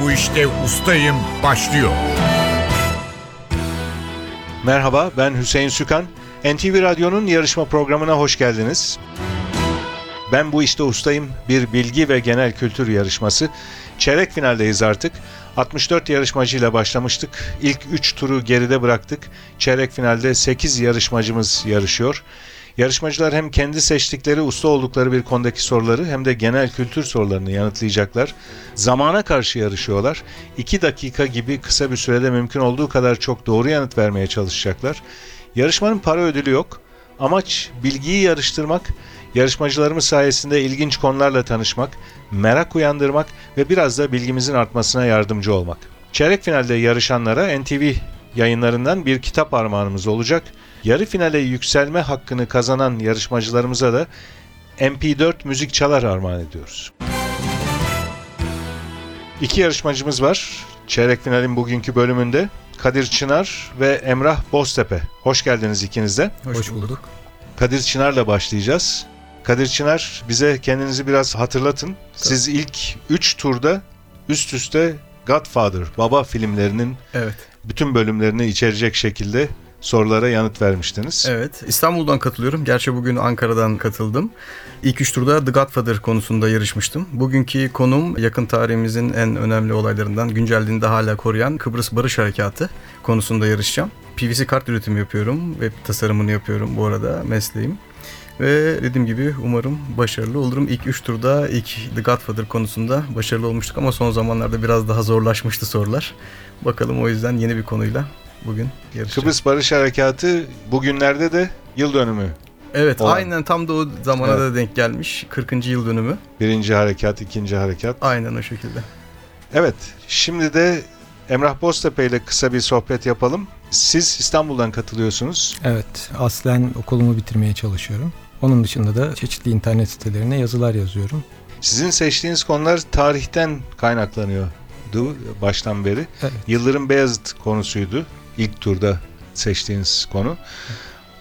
bu işte ustayım başlıyor. Merhaba ben Hüseyin Sükan. NTV Radyo'nun yarışma programına hoş geldiniz. Ben bu işte ustayım bir bilgi ve genel kültür yarışması. Çeyrek finaldeyiz artık. 64 yarışmacıyla başlamıştık. İlk 3 turu geride bıraktık. Çeyrek finalde 8 yarışmacımız yarışıyor. Yarışmacılar hem kendi seçtikleri usta oldukları bir konudaki soruları hem de genel kültür sorularını yanıtlayacaklar. Zamana karşı yarışıyorlar. 2 dakika gibi kısa bir sürede mümkün olduğu kadar çok doğru yanıt vermeye çalışacaklar. Yarışmanın para ödülü yok. Amaç bilgiyi yarıştırmak, yarışmacılarımız sayesinde ilginç konularla tanışmak, merak uyandırmak ve biraz da bilgimizin artmasına yardımcı olmak. Çeyrek finalde yarışanlara NTV yayınlarından bir kitap armağanımız olacak. Yarı finale yükselme hakkını kazanan yarışmacılarımıza da MP4 müzik çalar armağan ediyoruz. İki yarışmacımız var. Çeyrek finalin bugünkü bölümünde Kadir Çınar ve Emrah Boztepe. Hoş geldiniz ikiniz de. Hoş, bulduk. Kadir Çınar'la başlayacağız. Kadir Çınar bize kendinizi biraz hatırlatın. Siz ilk 3 turda üst üste Godfather, Baba filmlerinin Evet. bütün bölümlerini içerecek şekilde sorulara yanıt vermiştiniz. Evet. İstanbul'dan katılıyorum. Gerçi bugün Ankara'dan katıldım. İlk üç turda The Godfather konusunda yarışmıştım. Bugünkü konum yakın tarihimizin en önemli olaylarından güncelliğini hala koruyan Kıbrıs Barış Harekatı konusunda yarışacağım. PVC kart üretimi yapıyorum. Web tasarımını yapıyorum bu arada mesleğim. Ve dediğim gibi umarım başarılı olurum. İlk 3 turda ilk The Godfather konusunda başarılı olmuştuk ama son zamanlarda biraz daha zorlaşmıştı sorular. Bakalım o yüzden yeni bir konuyla bugün yarışacağım. Kıbrıs Barış Harekatı bugünlerde de yıl dönümü. Evet olan. aynen tam da o zamana Evet. da denk gelmiş. 40. yıl dönümü. Birinci harekat, ikinci harekat. Aynen o şekilde. Evet, şimdi de Emrah Boztepe ile kısa bir sohbet yapalım. Siz İstanbul'dan katılıyorsunuz. Evet, aslen okulumu bitirmeye çalışıyorum. Onun dışında da çeşitli internet sitelerine yazılar yazıyorum. Sizin seçtiğiniz konular tarihten kaynaklanıyordu baştan beri. Evet. Yıldırım Beyazıt konusuydu ilk turda seçtiğiniz konu.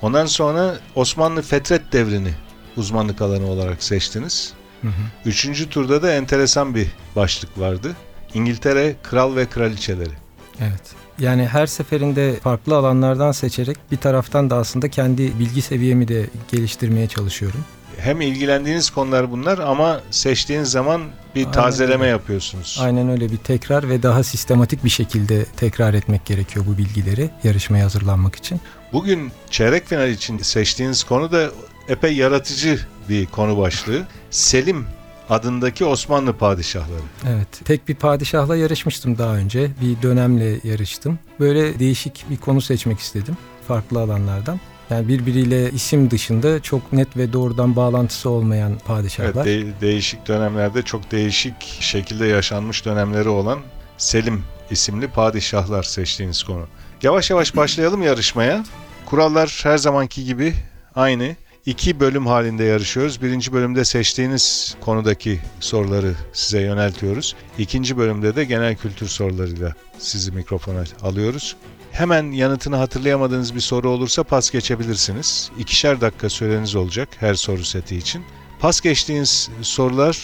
Ondan sonra Osmanlı Fetret devrini uzmanlık alanı olarak seçtiniz. Hı hı. Üçüncü turda da enteresan bir başlık vardı. İngiltere Kral ve Kraliçeleri. Evet. Yani her seferinde farklı alanlardan seçerek bir taraftan da aslında kendi bilgi seviyemi de geliştirmeye çalışıyorum. Hem ilgilendiğiniz konular bunlar ama seçtiğiniz zaman bir Aynen tazeleme öyle. yapıyorsunuz. Aynen öyle bir tekrar ve daha sistematik bir şekilde tekrar etmek gerekiyor bu bilgileri yarışmaya hazırlanmak için. Bugün çeyrek final için seçtiğiniz konu da epey yaratıcı bir konu başlığı. Selim adındaki Osmanlı padişahları. Evet. Tek bir padişahla yarışmıştım daha önce. Bir dönemle yarıştım. Böyle değişik bir konu seçmek istedim. Farklı alanlardan. Yani birbiriyle isim dışında çok net ve doğrudan bağlantısı olmayan Evet, padişahlar. de- değişik dönemlerde çok değişik şekilde yaşanmış dönemleri olan Selim isimli padişahlar seçtiğiniz konu. Yavaş yavaş başlayalım yarışmaya. Kurallar her zamanki gibi aynı. İki bölüm halinde yarışıyoruz. Birinci bölümde seçtiğiniz konudaki soruları size yöneltiyoruz. İkinci bölümde de genel kültür sorularıyla sizi mikrofona alıyoruz. Hemen yanıtını hatırlayamadığınız bir soru olursa pas geçebilirsiniz. İkişer dakika süreniz olacak her soru seti için. Pas geçtiğiniz sorular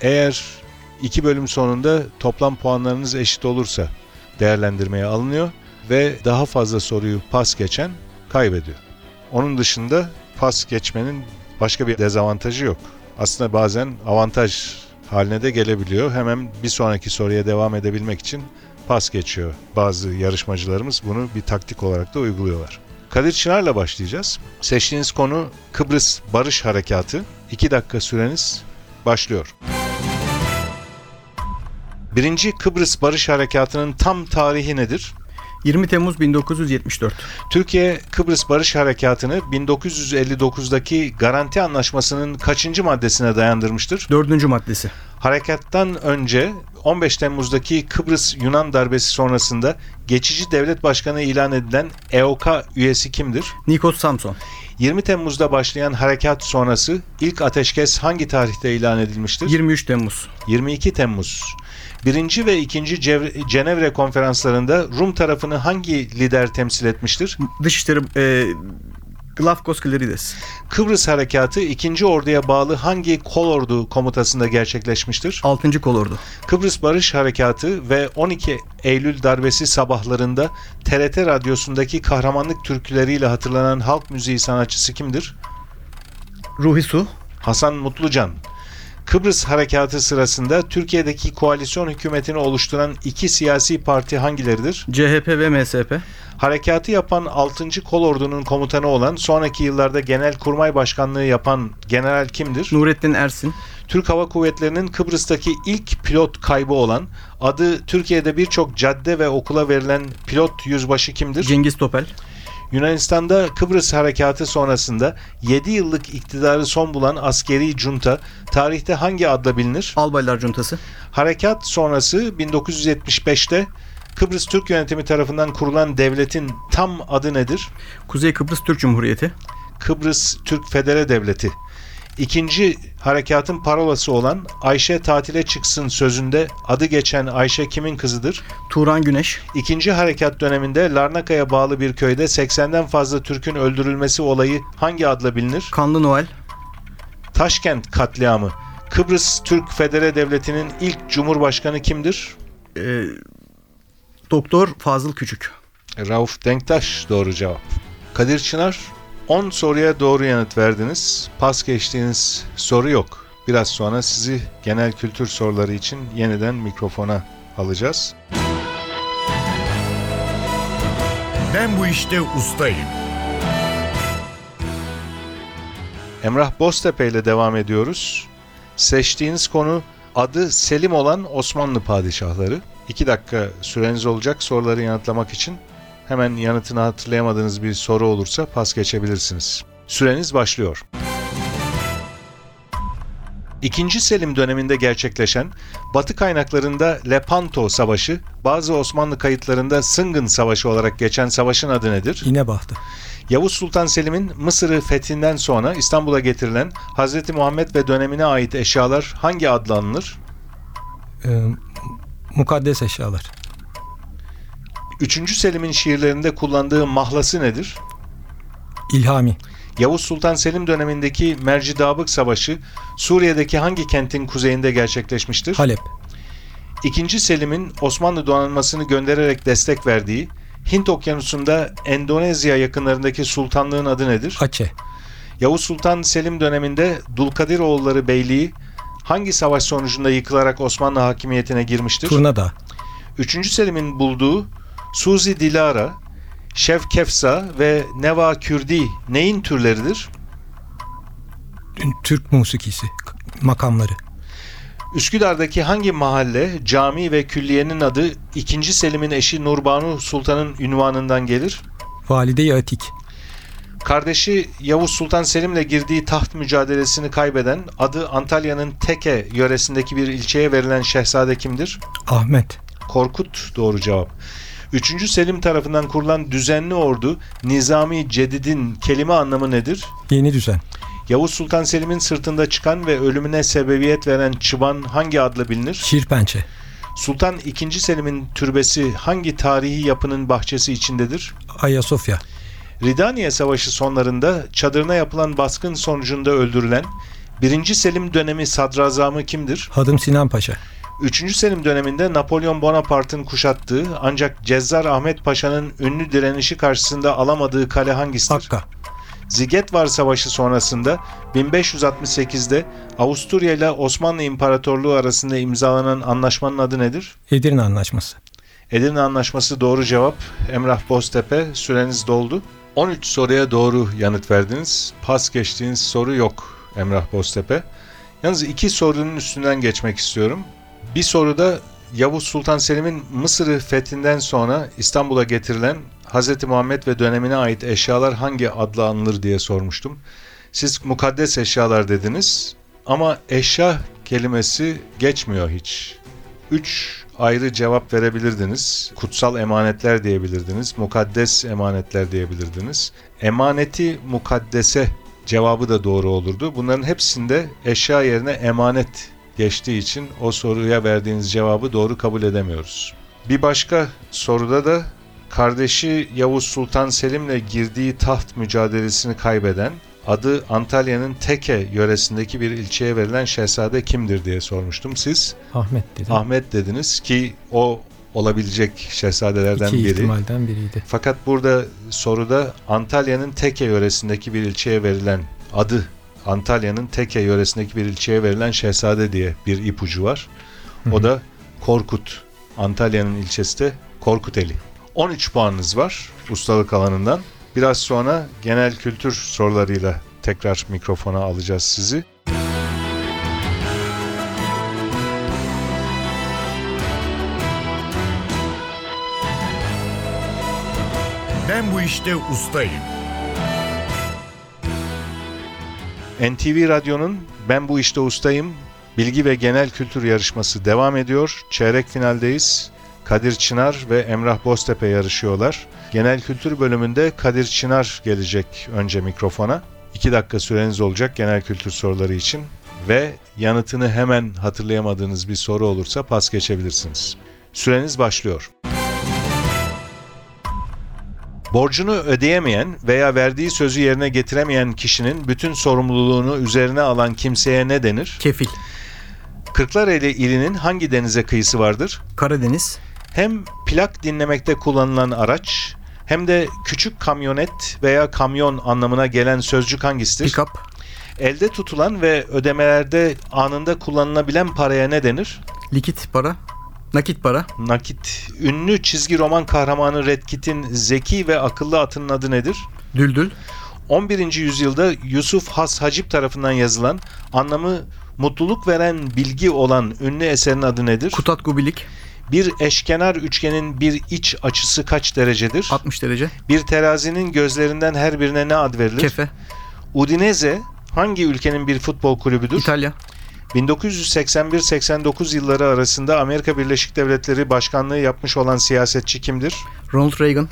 eğer iki bölüm sonunda toplam puanlarınız eşit olursa değerlendirmeye alınıyor ve daha fazla soruyu pas geçen kaybediyor. Onun dışında pas geçmenin başka bir dezavantajı yok. Aslında bazen avantaj haline de gelebiliyor. Hemen bir sonraki soruya devam edebilmek için pas geçiyor. Bazı yarışmacılarımız bunu bir taktik olarak da uyguluyorlar. Kadir Çınar'la başlayacağız. Seçtiğiniz konu Kıbrıs Barış Harekatı. 2 dakika süreniz başlıyor. Birinci Kıbrıs Barış Harekatı'nın tam tarihi nedir? 20 Temmuz 1974. Türkiye Kıbrıs Barış Harekatı'nı 1959'daki Garanti Anlaşması'nın kaçıncı maddesine dayandırmıştır? Dördüncü maddesi. Harekattan önce 15 Temmuz'daki Kıbrıs Yunan darbesi sonrasında geçici devlet başkanı ilan edilen EOK üyesi kimdir? Nikos Samson. 20 Temmuz'da başlayan harekat sonrası ilk ateşkes hangi tarihte ilan edilmiştir? 23 Temmuz. 22 Temmuz. Birinci ve ikinci Cev- Cenevre konferanslarında Rum tarafını hangi lider temsil etmiştir? Dışişleri e, Glafkos Klerides. Kıbrıs Harekatı 2. Orduya bağlı hangi kolordu komutasında gerçekleşmiştir? 6. Kolordu. Kıbrıs Barış Harekatı ve 12 Eylül darbesi sabahlarında TRT radyosundaki kahramanlık türküleriyle hatırlanan halk müziği sanatçısı kimdir? Ruhi Su. Hasan Mutlucan. Kıbrıs Harekatı sırasında Türkiye'deki koalisyon hükümetini oluşturan iki siyasi parti hangileridir? CHP ve MSP. Harekatı yapan 6. Kolordu'nun komutanı olan sonraki yıllarda Genelkurmay Başkanlığı yapan general kimdir? Nurettin Ersin. Türk Hava Kuvvetleri'nin Kıbrıs'taki ilk pilot kaybı olan, adı Türkiye'de birçok cadde ve okula verilen pilot yüzbaşı kimdir? Cengiz Topel. Yunanistan'da Kıbrıs Harekatı sonrasında 7 yıllık iktidarı son bulan askeri junta tarihte hangi adla bilinir? Albaylar Cuntası. Harekat sonrası 1975'te Kıbrıs Türk Yönetimi tarafından kurulan devletin tam adı nedir? Kuzey Kıbrıs Türk Cumhuriyeti. Kıbrıs Türk Federe Devleti. İkinci harekatın parolası olan Ayşe tatile çıksın sözünde adı geçen Ayşe kimin kızıdır? Turan Güneş. İkinci harekat döneminde Larnaka'ya bağlı bir köyde 80'den fazla Türk'ün öldürülmesi olayı hangi adla bilinir? Kanlı Noel. Taşkent katliamı. Kıbrıs Türk Federe Devleti'nin ilk cumhurbaşkanı kimdir? Ee, Doktor Fazıl Küçük. Rauf Denktaş doğru cevap. Kadir Çınar 10 soruya doğru yanıt verdiniz. Pas geçtiğiniz soru yok. Biraz sonra sizi genel kültür soruları için yeniden mikrofona alacağız. Ben bu işte ustayım. Emrah Boztepe ile devam ediyoruz. Seçtiğiniz konu adı Selim olan Osmanlı padişahları. 2 dakika süreniz olacak soruları yanıtlamak için. Hemen yanıtını hatırlayamadığınız bir soru olursa pas geçebilirsiniz. Süreniz başlıyor. İkinci Selim döneminde gerçekleşen Batı kaynaklarında Lepanto Savaşı, bazı Osmanlı kayıtlarında Sıngın Savaşı olarak geçen savaşın adı nedir? İnebahtı. Yavuz Sultan Selim'in Mısır'ı fethinden sonra İstanbul'a getirilen Hz. Muhammed ve dönemine ait eşyalar hangi adla anılır? Ee, mukaddes eşyalar. 3. Selim'in şiirlerinde kullandığı mahlası nedir? İlhami. Yavuz Sultan Selim dönemindeki Mercidabık Savaşı Suriye'deki hangi kentin kuzeyinde gerçekleşmiştir? Halep. 2. Selim'in Osmanlı donanmasını göndererek destek verdiği Hint Okyanusu'nda Endonezya yakınlarındaki sultanlığın adı nedir? Aceh. Yavuz Sultan Selim döneminde Dulkadiroğulları Beyliği hangi savaş sonucunda yıkılarak Osmanlı hakimiyetine girmiştir? Turnada. 3. Selim'in bulduğu Suzi Dilara, Şevkefsa ve Neva Kürdi neyin türleridir? Türk musikisi. Makamları. Üsküdar'daki hangi mahalle, cami ve külliyenin adı 2. Selim'in eşi Nurbanu Sultan'ın ünvanından gelir? Valide-i Atik. Kardeşi Yavuz Sultan Selim'le girdiği taht mücadelesini kaybeden adı Antalya'nın Teke yöresindeki bir ilçeye verilen şehzade kimdir? Ahmet. Korkut doğru cevap. 3. Selim tarafından kurulan düzenli ordu Nizami Cedid'in kelime anlamı nedir? Yeni düzen. Yavuz Sultan Selim'in sırtında çıkan ve ölümüne sebebiyet veren çıban hangi adla bilinir? Şirpençe. Sultan II. Selim'in türbesi hangi tarihi yapının bahçesi içindedir? Ayasofya. Ridaniye Savaşı sonlarında çadırına yapılan baskın sonucunda öldürülen 1. Selim dönemi sadrazamı kimdir? Hadım Sinan Paşa. 3. Selim döneminde Napolyon Bonaparte'ın kuşattığı ancak Cezzar Ahmet Paşa'nın ünlü direnişi karşısında alamadığı kale hangisidir? Hakka. Zigetvar Savaşı sonrasında 1568'de Avusturya ile Osmanlı İmparatorluğu arasında imzalanan anlaşmanın adı nedir? Edirne Anlaşması. Edirne Anlaşması doğru cevap. Emrah Boztepe süreniz doldu. 13 soruya doğru yanıt verdiniz. Pas geçtiğiniz soru yok Emrah Boztepe. Yalnız iki sorunun üstünden geçmek istiyorum. Bir soruda Yavuz Sultan Selim'in Mısır'ı fethinden sonra İstanbul'a getirilen Hz. Muhammed ve dönemine ait eşyalar hangi adla anılır diye sormuştum. Siz mukaddes eşyalar dediniz ama eşya kelimesi geçmiyor hiç. Üç ayrı cevap verebilirdiniz. Kutsal emanetler diyebilirdiniz. Mukaddes emanetler diyebilirdiniz. Emaneti mukaddese cevabı da doğru olurdu. Bunların hepsinde eşya yerine emanet geçtiği için o soruya verdiğiniz cevabı doğru kabul edemiyoruz. Bir başka soruda da kardeşi Yavuz Sultan Selim'le girdiği taht mücadelesini kaybeden, adı Antalya'nın Teke yöresindeki bir ilçeye verilen şehzade kimdir diye sormuştum. Siz Ahmet dedim. Ahmet dediniz ki o olabilecek şehzadelerden İki biri. ihtimalden biriydi. Fakat burada soruda Antalya'nın Teke yöresindeki bir ilçeye verilen adı Antalya'nın Teke yöresindeki bir ilçeye verilen şehzade diye bir ipucu var. O da Korkut. Antalya'nın ilçesi de Korkuteli. 13 puanınız var ustalık alanından. Biraz sonra genel kültür sorularıyla tekrar mikrofona alacağız sizi. Ben bu işte ustayım. NTV Radyo'nun Ben Bu İşte Ustayım bilgi ve genel kültür yarışması devam ediyor. Çeyrek finaldeyiz. Kadir Çınar ve Emrah Boztepe yarışıyorlar. Genel kültür bölümünde Kadir Çınar gelecek önce mikrofona. 2 dakika süreniz olacak genel kültür soruları için. Ve yanıtını hemen hatırlayamadığınız bir soru olursa pas geçebilirsiniz. Süreniz başlıyor. Borcunu ödeyemeyen veya verdiği sözü yerine getiremeyen kişinin bütün sorumluluğunu üzerine alan kimseye ne denir? Kefil. Kırklareli ilinin hangi denize kıyısı vardır? Karadeniz. Hem plak dinlemekte kullanılan araç hem de küçük kamyonet veya kamyon anlamına gelen sözcük hangisidir? Pikap. Elde tutulan ve ödemelerde anında kullanılabilen paraya ne denir? Likit para. Nakit para. Nakit. Ünlü çizgi roman kahramanı Red Kit'in zeki ve akıllı atının adı nedir? Düldül. 11. yüzyılda Yusuf Has Hacip tarafından yazılan anlamı mutluluk veren bilgi olan ünlü eserin adı nedir? Kutat gubilik. Bir eşkenar üçgenin bir iç açısı kaç derecedir? 60 derece. Bir terazinin gözlerinden her birine ne ad verilir? Kefe. Udinese hangi ülkenin bir futbol kulübüdür? İtalya. 1981-89 yılları arasında Amerika Birleşik Devletleri başkanlığı yapmış olan siyasetçi kimdir? Ronald Reagan.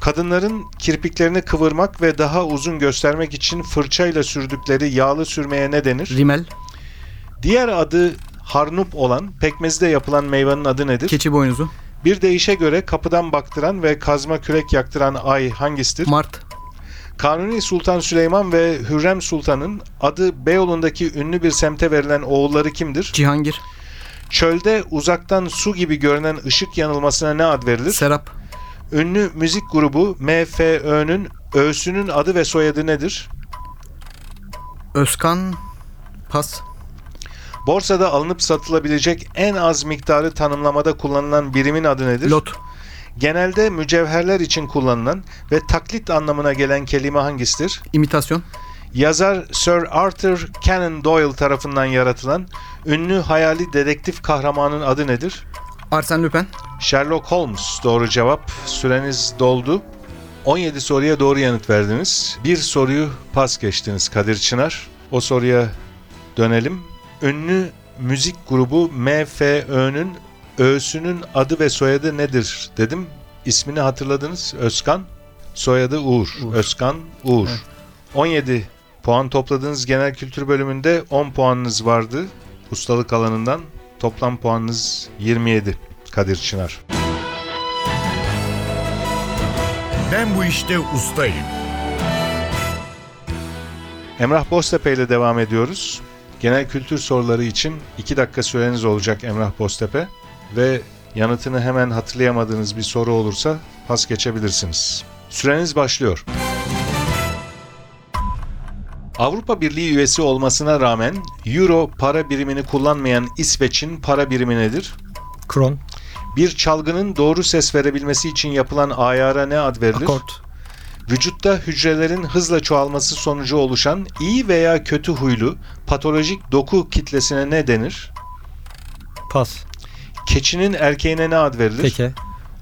Kadınların kirpiklerini kıvırmak ve daha uzun göstermek için fırçayla sürdükleri yağlı sürmeye ne denir? Rimel. Diğer adı harnup olan pekmezde yapılan meyvenin adı nedir? Keçi boynuzu. Bir deyişe göre kapıdan baktıran ve kazma kürek yaktıran ay hangisidir? Mart. Kanuni Sultan Süleyman ve Hürrem Sultan'ın adı Beyoğlu'ndaki ünlü bir semte verilen oğulları kimdir? Cihangir. Çölde uzaktan su gibi görünen ışık yanılmasına ne ad verilir? Serap. Ünlü müzik grubu MFÖ'nün öğsünün adı ve soyadı nedir? Özkan. Pas. Borsada alınıp satılabilecek en az miktarı tanımlamada kullanılan birimin adı nedir? Lot. Genelde mücevherler için kullanılan ve taklit anlamına gelen kelime hangisidir? İmitasyon. Yazar Sir Arthur Conan Doyle tarafından yaratılan ünlü hayali dedektif kahramanın adı nedir? Arsène Lupin. Sherlock Holmes doğru cevap. Süreniz doldu. 17 soruya doğru yanıt verdiniz. Bir soruyu pas geçtiniz Kadir Çınar. O soruya dönelim. Ünlü müzik grubu MFÖ'nün öğsünün adı ve soyadı nedir dedim. İsmini hatırladınız. Özkan. Soyadı Uğur. Uğur. Özkan Uğur. Evet. 17 puan topladığınız genel kültür bölümünde 10 puanınız vardı. Ustalık alanından toplam puanınız 27 Kadir Çınar. Ben bu işte ustayım. Emrah Boztepe ile devam ediyoruz. Genel kültür soruları için 2 dakika süreniz olacak Emrah Boztepe ve yanıtını hemen hatırlayamadığınız bir soru olursa pas geçebilirsiniz. Süreniz başlıyor. Avrupa Birliği üyesi olmasına rağmen Euro para birimini kullanmayan İsveç'in para birimi nedir? Kron. Bir çalgının doğru ses verebilmesi için yapılan ayara ne ad verilir? Akort. Vücutta hücrelerin hızla çoğalması sonucu oluşan iyi veya kötü huylu patolojik doku kitlesine ne denir? Pas. Keçinin erkeğine ne ad verilir? Teke.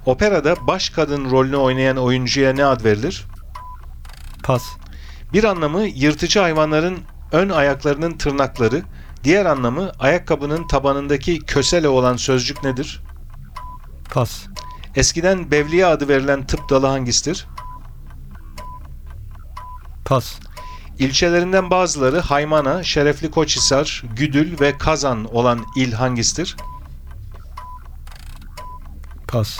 Operada baş kadın rolünü oynayan oyuncuya ne ad verilir? Pas. Bir anlamı yırtıcı hayvanların ön ayaklarının tırnakları, diğer anlamı ayakkabının tabanındaki kösele olan sözcük nedir? Pas. Eskiden bevliye adı verilen tıp dalı hangisidir? Pas. İlçelerinden bazıları Haymana, Şerefli Koçhisar, Güdül ve Kazan olan il hangisidir? Pas.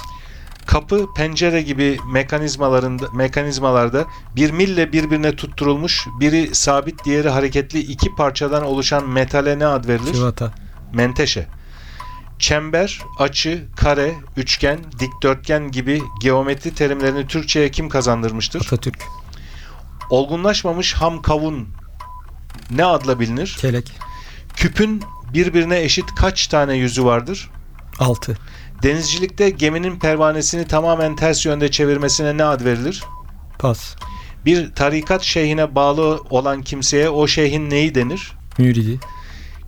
Kapı, pencere gibi mekanizmalarında mekanizmalarda bir mille birbirine tutturulmuş, biri sabit, diğeri hareketli iki parçadan oluşan metale ne ad verilir? Civata. Menteşe. Çember, açı, kare, üçgen, dikdörtgen gibi geometri terimlerini Türkçe'ye kim kazandırmıştır? Atatürk. Olgunlaşmamış ham kavun ne adla bilinir? Kelek. Küpün birbirine eşit kaç tane yüzü vardır? 6. Denizcilikte geminin pervanesini tamamen ters yönde çevirmesine ne ad verilir? Pas. Bir tarikat şeyhine bağlı olan kimseye o şeyhin neyi denir? Müridi.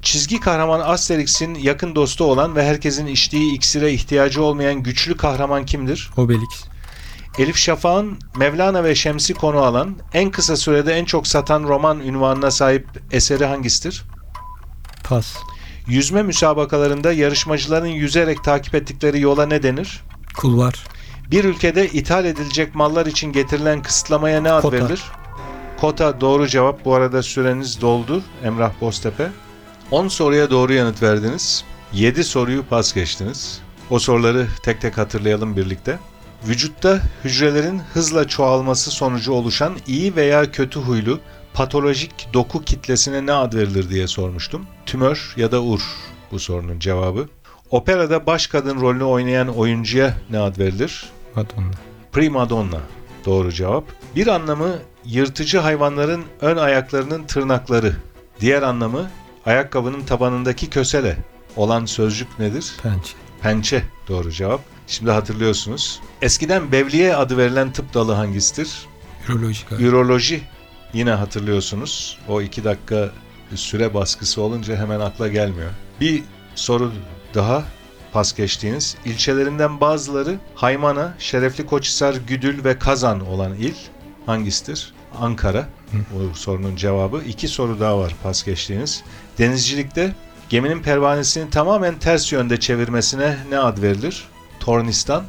Çizgi kahraman Asterix'in yakın dostu olan ve herkesin içtiği iksire ihtiyacı olmayan güçlü kahraman kimdir? Obelix. Elif Şafak'ın Mevlana ve Şems'i konu alan, en kısa sürede en çok satan roman ünvanına sahip eseri hangisidir? Pas. Yüzme müsabakalarında yarışmacıların yüzerek takip ettikleri yola ne denir? Kulvar. Bir ülkede ithal edilecek mallar için getirilen kısıtlamaya ne ad Kota. verilir? Kota doğru cevap. Bu arada süreniz doldu Emrah Boztepe. 10 soruya doğru yanıt verdiniz. 7 soruyu pas geçtiniz. O soruları tek tek hatırlayalım birlikte. Vücutta hücrelerin hızla çoğalması sonucu oluşan iyi veya kötü huylu patolojik doku kitlesine ne ad verilir diye sormuştum. Tümör ya da ur bu sorunun cevabı. Operada baş kadın rolünü oynayan oyuncuya ne ad verilir? Madonna. Prima donna. Doğru cevap. Bir anlamı yırtıcı hayvanların ön ayaklarının tırnakları. Diğer anlamı ayakkabının tabanındaki kösele olan sözcük nedir? Pençe. Pençe. Doğru cevap. Şimdi hatırlıyorsunuz. Eskiden bevliye adı verilen tıp dalı hangisidir? Üroloji galiba. Üroloji. Yine hatırlıyorsunuz. O iki dakika süre baskısı olunca hemen akla gelmiyor. Bir soru daha pas geçtiğiniz. İlçelerinden bazıları Haymana, Şerefli Koçhisar, Güdül ve Kazan olan il hangisidir? Ankara. Bu sorunun cevabı. İki soru daha var pas geçtiğiniz. Denizcilikte geminin pervanesini tamamen ters yönde çevirmesine ne ad verilir? Tornistan.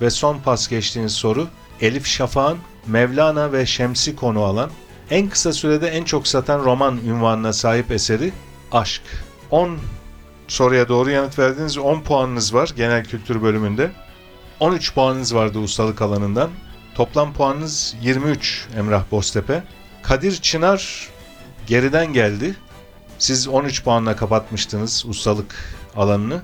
Ve son pas geçtiğiniz soru Elif Şafak'ın Mevlana ve Şems'i konu alan en kısa sürede en çok satan roman ünvanına sahip eseri Aşk. 10 soruya doğru yanıt verdiniz. 10 puanınız var genel kültür bölümünde. 13 puanınız vardı ustalık alanından. Toplam puanınız 23 Emrah Boztepe. Kadir Çınar geriden geldi. Siz 13 puanla kapatmıştınız ustalık alanını.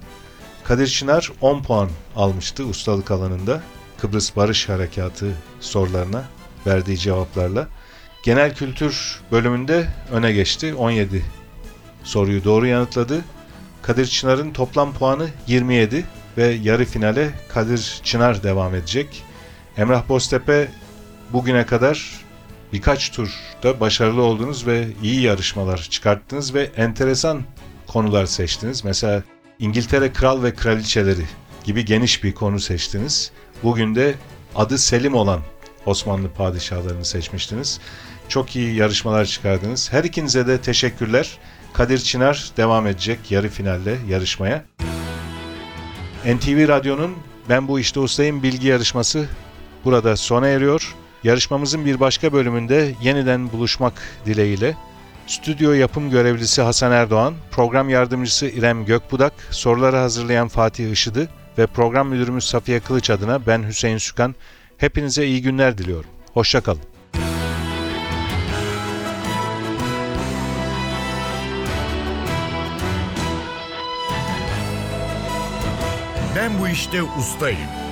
Kadir Çınar 10 puan almıştı ustalık alanında. Kıbrıs Barış Harekatı sorularına verdiği cevaplarla. Genel kültür bölümünde öne geçti. 17 soruyu doğru yanıtladı. Kadir Çınar'ın toplam puanı 27 ve yarı finale Kadir Çınar devam edecek. Emrah Boztepe bugüne kadar birkaç turda başarılı oldunuz ve iyi yarışmalar çıkarttınız ve enteresan konular seçtiniz. Mesela İngiltere Kral ve Kraliçeleri gibi geniş bir konu seçtiniz. Bugün de adı Selim olan Osmanlı padişahlarını seçmiştiniz. Çok iyi yarışmalar çıkardınız. Her ikinize de teşekkürler. Kadir Çınar devam edecek yarı finalde yarışmaya. NTV Radyo'nun Ben Bu İşte Ustayım bilgi yarışması burada sona eriyor. Yarışmamızın bir başka bölümünde yeniden buluşmak dileğiyle Stüdyo yapım görevlisi Hasan Erdoğan, program yardımcısı İrem Gökbudak, soruları hazırlayan Fatih Işıdı ve program müdürümüz Safiye Kılıç adına ben Hüseyin Sükan. Hepinize iyi günler diliyorum. Hoşçakalın. Bu işte ustayım.